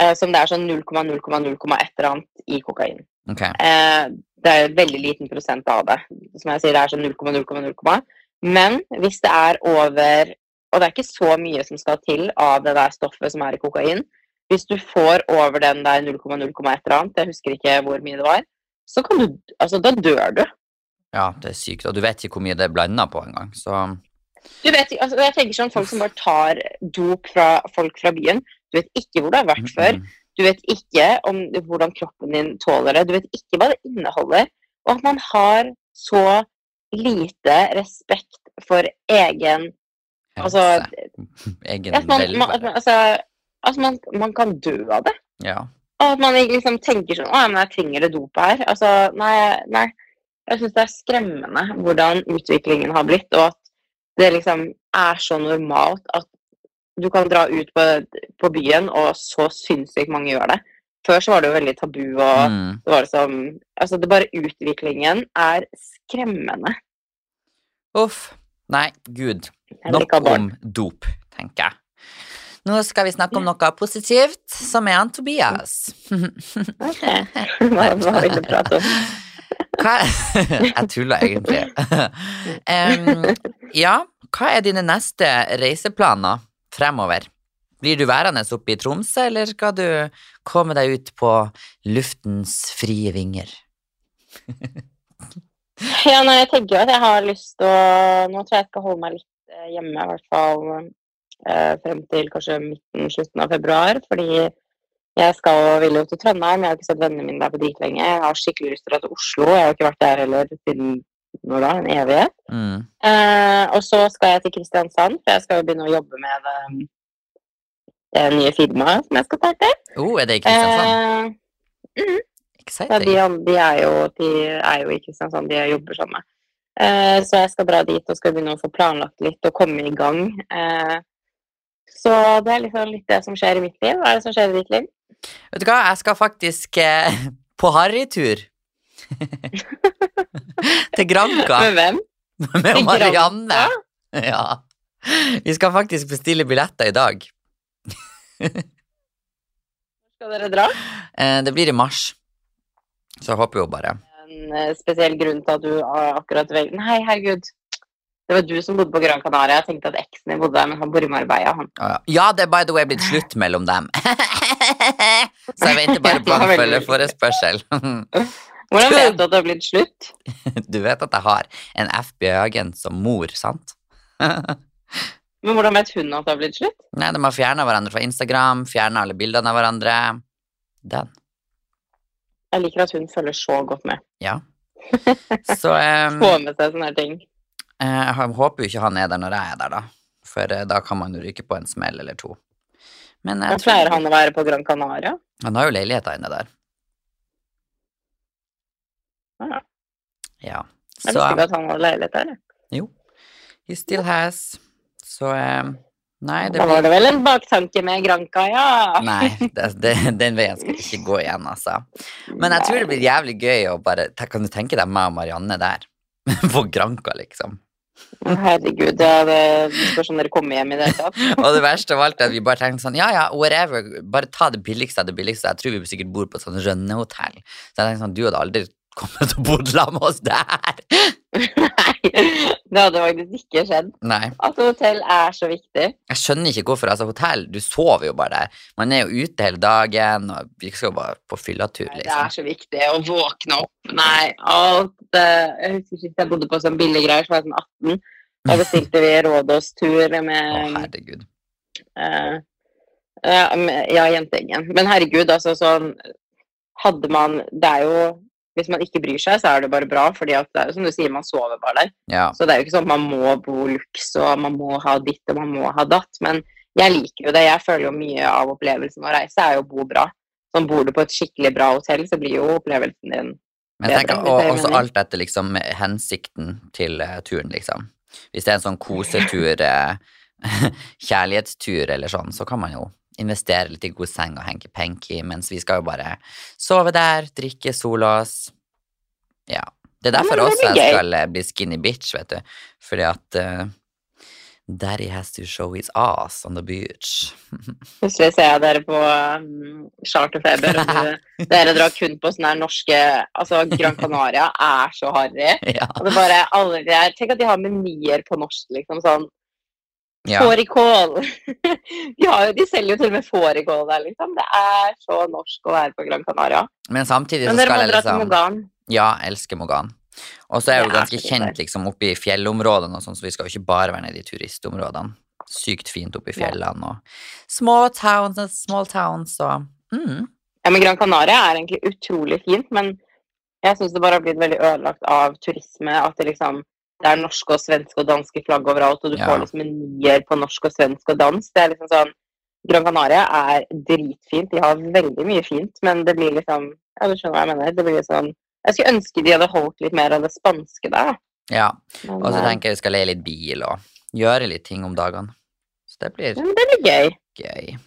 eh, som det er sånn 0,0,0, et eller annet i kokain. Okay. Eh, det er veldig liten prosent av det. Som jeg sier, det er sånn 0,0,0. Men hvis det er over Og det er ikke så mye som skal til av det der stoffet som er i kokain. Hvis du får over den der 0,0, et eller annet, jeg husker ikke hvor mye det var, så kan du Altså, da dør du. Ja, det er sykt, og du vet ikke hvor mye det er blanda på engang, så Du vet, ikke altså, jeg tenker sånn Folk som bare tar dop fra folk fra byen. Du vet ikke hvor det har vært før. Mm, Du vet ikke om hvordan kroppen din tåler det. Du vet ikke hva det inneholder. Og at man har så lite respekt for egen Altså. Egen at man, man, altså, altså man, man kan dø av det. Ja. Og at man liksom tenker sånn Å, men jeg trenger det dopet her. Altså, nei, nei. Jeg syns det er skremmende hvordan utviklingen har blitt, og at det liksom er så normalt at du kan dra ut på, på byen, og så sinnssykt mange gjør det. Før så var det jo veldig tabu, og Mm. det var liksom Altså, det bare utviklingen er skremmende. Uff. Nei, gud. Nok om dop, tenker jeg. Nå skal vi snakke om noe positivt, som er han Tobias. Ok. Hva, hva vil du prate om? Hva Jeg tuller egentlig. Um, ja, hva er dine neste reiseplaner fremover? Blir du værende oppe i Tromsø, eller skal du komme deg ut på luftens frie vinger? Ja, nei, jeg tenker jo at jeg har lyst til å Nå tror jeg jeg skal holde meg litt eh, hjemme, i hvert fall eh, frem til kanskje midten, slutten av februar. Fordi jeg skal og vil jo til Trondheim. Jeg har ikke sett vennene mine der på dritlenge. Jeg har skikkelig lyst til å dra til Oslo. Jeg har ikke vært der heller siden når da, en evighet. Mm. Eh, og så skal jeg til Kristiansand, for jeg skal jo begynne å jobbe med det, det nye firmaet som jeg skal starte. Oh, er det i Kristiansand? Eh, mm. Exciting. de, de, er jo, de er jo i Kristiansand, de jeg jobber sammen med. Eh, så jeg skal dra dit og skal begynne å få planlagt litt og komme i gang. Eh, så det er liksom litt det som skjer i mitt liv. Hva er det som skjer i ditt liv? Vet du hva, jeg skal faktisk eh, på harrytur. Til Granca Med hvem? med Marianne. Ja. Vi skal faktisk bestille billetter i dag. Skal dere dra? Eh, Det blir i mars. Så jeg håper jo bare En eh, spesiell grunn til at du akkurat velger Nei, herregud. Det var du som bodde på Gran Canaria. Jeg tenkte at eksen din bodde der, men han bor i Marbella. Han. Ja. Ja, det er by the way blitt slutt mellom dem. Så jeg venter bare på Det for følgeforespørsel. Hvordan vet du at det har blitt slutt? Du vet at jeg har en FBI-agent som mor, sant? Men hvordan vet hun at det har blitt slutt? Nei, de har fjerna hverandre fra Instagram, fjerna alle bildene av hverandre. Den. Jeg liker at hun følger så godt med. Ja. Så um, Få med seg sånne her ting. eh, jeg håper jo ikke han er der når jeg er der, da. For eh, da kan man jo ryke på en smell eller to. Men jeg Da pleier han å være på Gran Canaria. han har jo leiligheta inne der. Ja. Ja. Jeg Så visste ikke at han hadde leilighet der. jo. He still has. Så em, Nei, det Da var det vel en baktanke med Granca, ja. Nei, det, det, den veien skal ikke gå igjen, altså. Men jeg tror det blir jævlig gøy å bare Kan du tenke deg meg og Marianne der? På Granca, liksom. Herregud, det spørs om dere kommer hjem i det hele. Og det verste av alt er at vi bare tenkte sånn Ja, ja, whatever. Bare ta det billigste av det billigste. Jeg tror vi sikkert bor på et sånt rønnehotell. Så jeg tenkte sånn, du hadde aldri kommet og bodd sammen med oss der. Nei, det hadde faktisk ikke skjedd. Nei. Altså, hotell er så viktig. Jeg skjønner ikke hvorfor. altså Hotell, du sover jo bare der. Man er jo ute hele dagen, og vi skal jo bare på fyllatur, Nei, Det er liksom. så viktig å våkne opp. Nei, alt Jeg husker sist jeg bodde på sånn billige greier, så var jeg sånn 18. Da bestilte vi Rådås-tur Å, herregud. Uh, med- ja, jentegjengen. Men herregud, altså sånn Hadde man Det er jo Hvis man ikke bryr seg, så er det bare bra, fordi at det er jo som du sier, man sover bare der. Ja. Så det er jo ikke sånn at man må bo luks, og man må ha ditt og man må ha datt. Men jeg liker jo det. Jeg føler jo mye av opplevelsen å reise er jo å bo bra. Sånn Bor du på et skikkelig bra hotell, så blir jo opplevelsen din Men jeg bedre, tenker, og også alt etter liksom hensikten til eh, turen, liksom. Hvis det er en sånn kosetur, eh, kjærlighetstur eller sånn, så kan man jo investere litt i god seng og hanky-panky, mens vi skal jo bare sove der, drikke, sole oss. Ja. Det er derfor også jeg skal eh, bli skinny bitch, vet du. Fordi at uh, Daddy has to show his ass on the beach. Plutselig ser jeg dere på um, charterfeber, og dere drar kun på sånne norske Altså, Gran Canaria er så harry. ja. Og det bare alle de der Tenk at de har menyer på norsk, liksom sånn ja. Fårikål! ja, de selger jo til og med fårikål der, liksom. Det er så norsk å være på Gran Canaria. Men samtidig så Men skal jeg liksom Mogan. Ja, elsker Mogan. Og så er jo Det er ganske kjent liksom oppe i fjellområdene og sånn, så vi skal jo ikke bare være nede i turistområdene. Sykt fint oppe i fjellene og small towns and small towns og mm. Ja, men Gran Canaria er egentlig utrolig fint, men jeg syns det bare har blitt veldig ødelagt av turisme. At det liksom det er norske og svenske og danske flagg overalt, og du Ja. får liksom en nier på norsk og svensk og dans. Det er liksom sånn Gran Canaria er dritfint. De har veldig mye fint, men det blir liksom Ja, du skjønner hva jeg mener. Det blir liksom Jeg skulle ønske de hadde holdt litt mer av det spanske der. Ja. Og så eh, tenker jeg vi skal leie litt bil og gjøre litt ting om dagene. Så det blir ja, det blir gøy. gøy.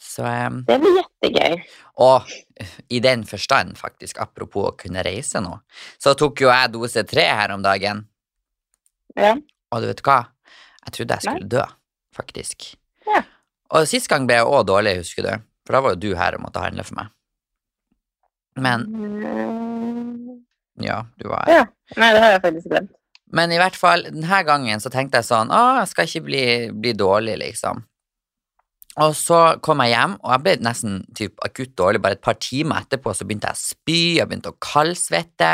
Så um, Det blir jettegøy. Og i den forstand, faktisk, apropos å kunne reise nå, så tok jo jeg dose tre her om dagen. Ja. Og du vet hva? Jeg trodde jeg skulle dø, faktisk. Ja. Og sist gang ble jeg òg dårlig, husker du? For da var jo du her og måtte handle for meg. Men Mm, ja, du var her. Ja. Nei, det har jeg faktisk glemt. Men i hvert fall, denne gangen så tenkte jeg sånn Å, jeg skal ikke bli, bli dårlig, liksom. Og så kom jeg hjem, og jeg ble nesten typ, akutt dårlig. Bare et par timer etterpå så begynte jeg å spy, jeg begynte å kaldsvette.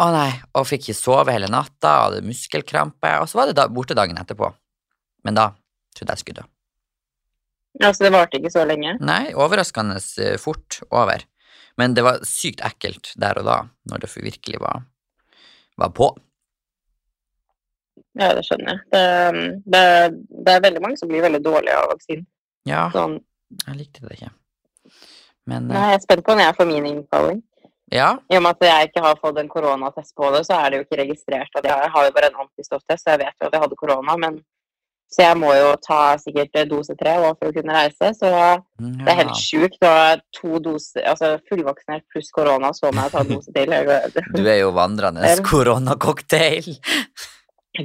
Å nei, og fikk ikke sove hele natta, hadde muskelkrampe. Og så var det da, borte dagen etterpå. Men da trodde jeg skulle dø. Altså, det varte ikke så lenge. Nei, overraskende eh, fort over. Men det var sykt ekkelt der og da, når det virkelig var, var på. Ja, det skjønner jeg. Det, det, det er veldig mange som blir veldig dårlige av vaksinen. Ja, Sånn, jeg likte det ikke. Men nei, eh, jeg er spent på når jeg får min innkalling. Ja, I og med at jeg ikke har fått en koronatest på det, så er det jo ikke registrert at jeg, jeg har jo bare en antistofftest, så jeg vet jo at jeg hadde korona. men så jeg må jo ta sikkert dose tre for å kunne reise. Så det er helt sjukt to doser, altså fullvaksinert pluss korona, så må jeg ta dose til. Du er jo vandrende koronacocktail.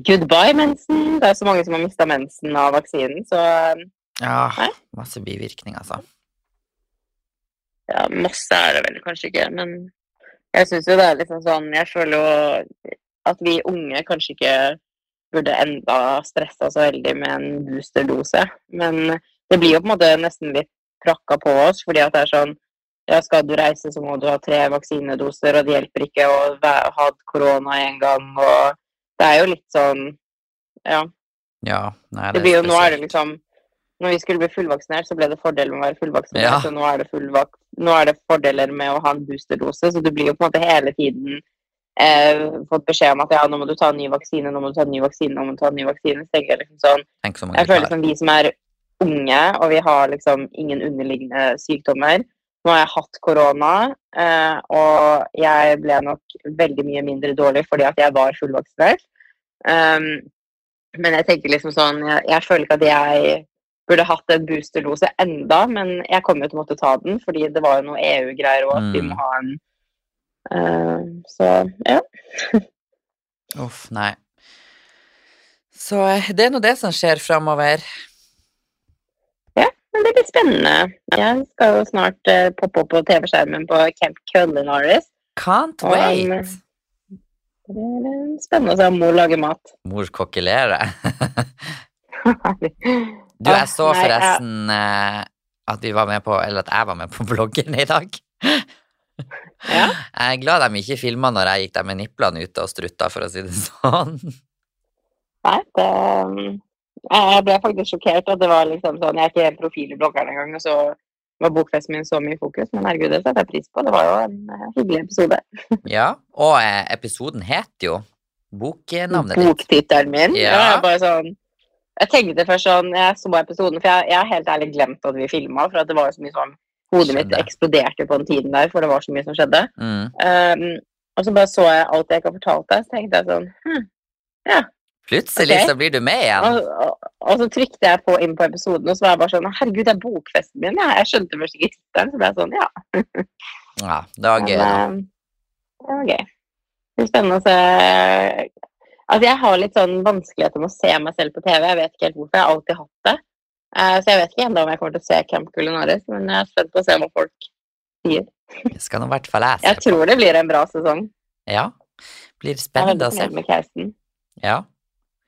Goodbye, mensen! Det er så mange som har mista mensen av vaksinen, så Ja, Nei? masse bivirkninger, altså. Ja, masse er det vel kanskje ikke, men jeg syns jo det er liksom sånn Jeg føler jo at vi unge kanskje ikke burde enda stressa så veldig med en boosterdose. Men det blir jo på en måte nesten litt prakka på oss, fordi at det er sånn ja, skal du reise, så må du ha tre vaksinedoser, og det hjelper ikke å ha hatt korona en gang, og det er jo litt sånn Ja. Ja, nei, Det blir jo, nå er det liksom Når vi skulle bli fullvaksinert, så ble det fordel med å være fullvaksinert. Ja. Så nå er, nå er det fordeler med å ha en boosterdose. Så du blir jo på en måte hele tiden eh, fått beskjed om at ja, nå må du ta en ny vaksine, nå må du ta en ny vaksine, nå må du ta en ny vaksine. Så tenker jeg liksom sånn så Jeg føler som vi som er unge, og vi har liksom ingen underliggende sykdommer. Nå har jeg hatt korona, eh, og jeg ble nok veldig mye mindre dårlig fordi at jeg var fullvaksinert. Um, men jeg tenker liksom sånn jeg, jeg føler ikke at jeg burde hatt en boosterdose enda, men jeg kom jo til å måtte ta den, fordi det var jo noe EU-greier og at vi Mm. må ha en uh, Så ja. Uff, nei. Så eh, det er nå det som skjer framover. Men det blir spennende. Jeg skal jo snart uh, poppe opp på TV-skjermen på Camp Culinaris. Can't Og, wait. um, Det er spennende å se om mor lager mat. Mor kokkelerer. Du, jeg så Nei, forresten eh, at vi var med på, eller at jeg var med på bloggen i dag. Ja. Jeg er glad de ikke filma når jeg gikk der med niplene ute og strutta, for å si det sånn. Nei, det um, Jeg ble faktisk sjokkert at det var liksom sånn Jeg er ikke profil i bloggeren engang, og så var bokfesten min så mye fokus. Men herregud, det setter jeg pris på. Det var jo en eh, hyggelig episode. Ja, og eh, episoden het jo boknavnet ditt. Boktittelen min. Ja. Ja. Jeg bare sånn Jeg tenkte først sånn Jeg så episoden, for jeg, jeg har helt ærlig glemt at vi filma, for at det var jo så mye sånn Hodet mitt eksploderte på den tiden der, for det var så mye som skjedde. Mm. Um, og så bare så jeg alt jeg ikke har fortalt deg, så tenkte jeg sånn hm. Plutselig okay. så blir du med igjen. Og, og, og så trykte jeg på inn på episoden, og så var jeg bare sånn Herregud, det er bokfesten min. Jeg, Jeg skjønte først ikke tittelen, så ble jeg sånn Ja. Ja, det var gøy. Men, eh, det var gøy. Det blir spennende å se Altså, jeg har litt sånn vanskeligheter med å se meg selv på TV. Jeg vet ikke helt hvorfor. Jeg har alltid hatt det. Uh, så jeg vet ikke ennå om jeg kommer til å se Camp Culinaris, men jeg er spent på å se hva folk sier. Det skal nå i hvert fall jeg Jeg på. tror det blir en bra sesong. Ja. Blir spennende å se. med casten. Ja.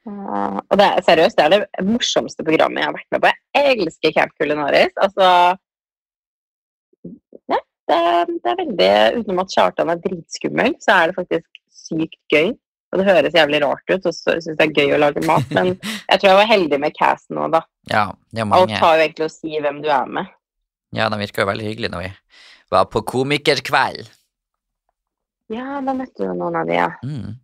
Uh, og det er seriøst, det er det morsomste programmet jeg har vært med på. Jeg elsker Camp Culinaris. Altså Ja, det, det er veldig Utenom at Kjartan er dritskummel, så er det faktisk sykt gøy. Og det høres jævlig rart ut, og så syns jeg det er gøy å lage mat, men jeg tror jeg var heldig med casten nå, da. ja, det er Alt tar har jo egentlig å si hvem du er med. Ja, de virka jo veldig hyggelige når vi var på komikerkveld. Ja, da møtte du noen av de, ja. Mm.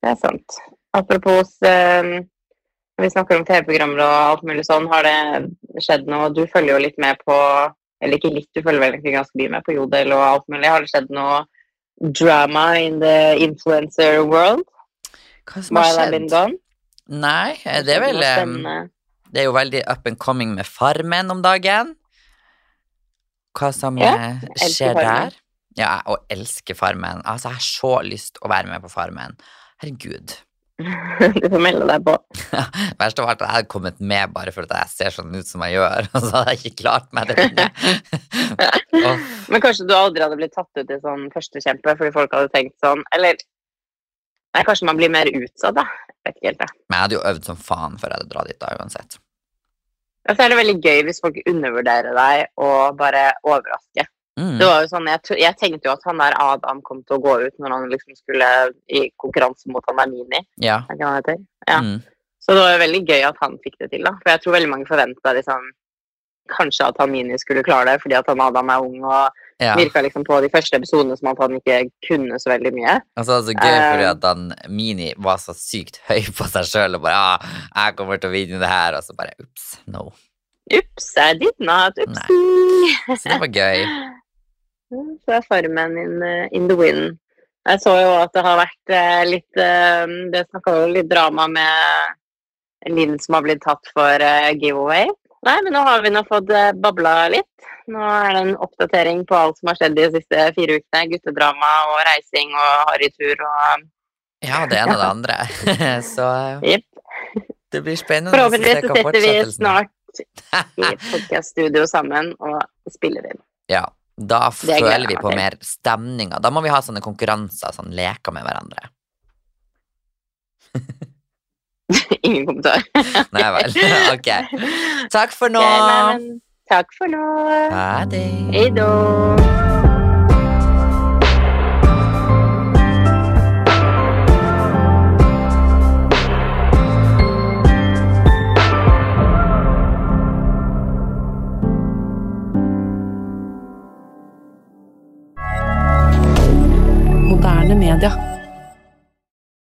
Det er sant. Apropos eh, når vi snakker om TV-programmer og alt mulig sånn, har det skjedd noe? Du følger jo litt med på Eller ikke litt, du følger vel egentlig ganske mye med på Jodel og alt mulig. Har det skjedd noe drama in the influencer world? Hva som har skjedd? Nei, det er vel? Det er jo veldig up and coming med Farmen om dagen. Hva som Ja, eh, skjer der. Ja, og elsker Farmen. Altså, jeg har så lyst å være med på Farmen. Herregud. Du får melde deg på. Verst av alt at jeg hadde kommet med bare for at jeg ser sånn ut som jeg gjør, og så hadde jeg ikke klart meg der inne. Men kanskje du aldri hadde blitt tatt ut i sånn førstekjempe fordi folk hadde tenkt sånn Eller Nei, kanskje man blir mer utsatt, da. Jeg vet ikke helt, det. Men jeg hadde jo øvd som faen før jeg hadde dratt dit da, uansett. Ja, så er det veldig gøy hvis folk undervurderer deg og bare overrasker. Mm. Det var jo sånn, jeg, jeg tenkte jo at han der Adam kom til å gå ut når han liksom skulle i konkurranse mot han der Mini. Ja. Er ikke han heter? Ja. Mm. Så det var jo veldig gøy at han fikk det til, da. For jeg tror veldig mange forventa liksom Kanskje at han Mini skulle klare det fordi at han Adam er ung og ja. virka liksom på de første episodene som at han ikke kunne så veldig mye. Og så er det så gøy fordi Eh. at han Mini var så sykt høy på seg sjøl og bare ah, 'Jeg kommer til å vinne det her', og så bare ups, no. Ups, I did not. Ups. Så det var gøy. Så er Farmen in, eh, in the wind. Jeg så jo at det har vært eh, litt eh, Det snakka jo litt drama med Linn som har blitt tatt for giveaway. Nei, men nå har vi nå fått babla litt. Nå er det en oppdatering på alt som har skjedd de siste fire ukene. Guttedrama og reising og harrytur og Ja, det ene og det andre. Så yep. det blir spennende Forhåpentligvis så sitter vi snart i podkaststudio sammen og spiller inn. Ja, da føler vi på mer stemninger. Da må vi ha sånne konkurranser, sånn leker med hverandre. Ingen kommentar. Nei vel. Ok. Takk for nå. Ok, nei, takk for nå. Ha det. Hei då. Media.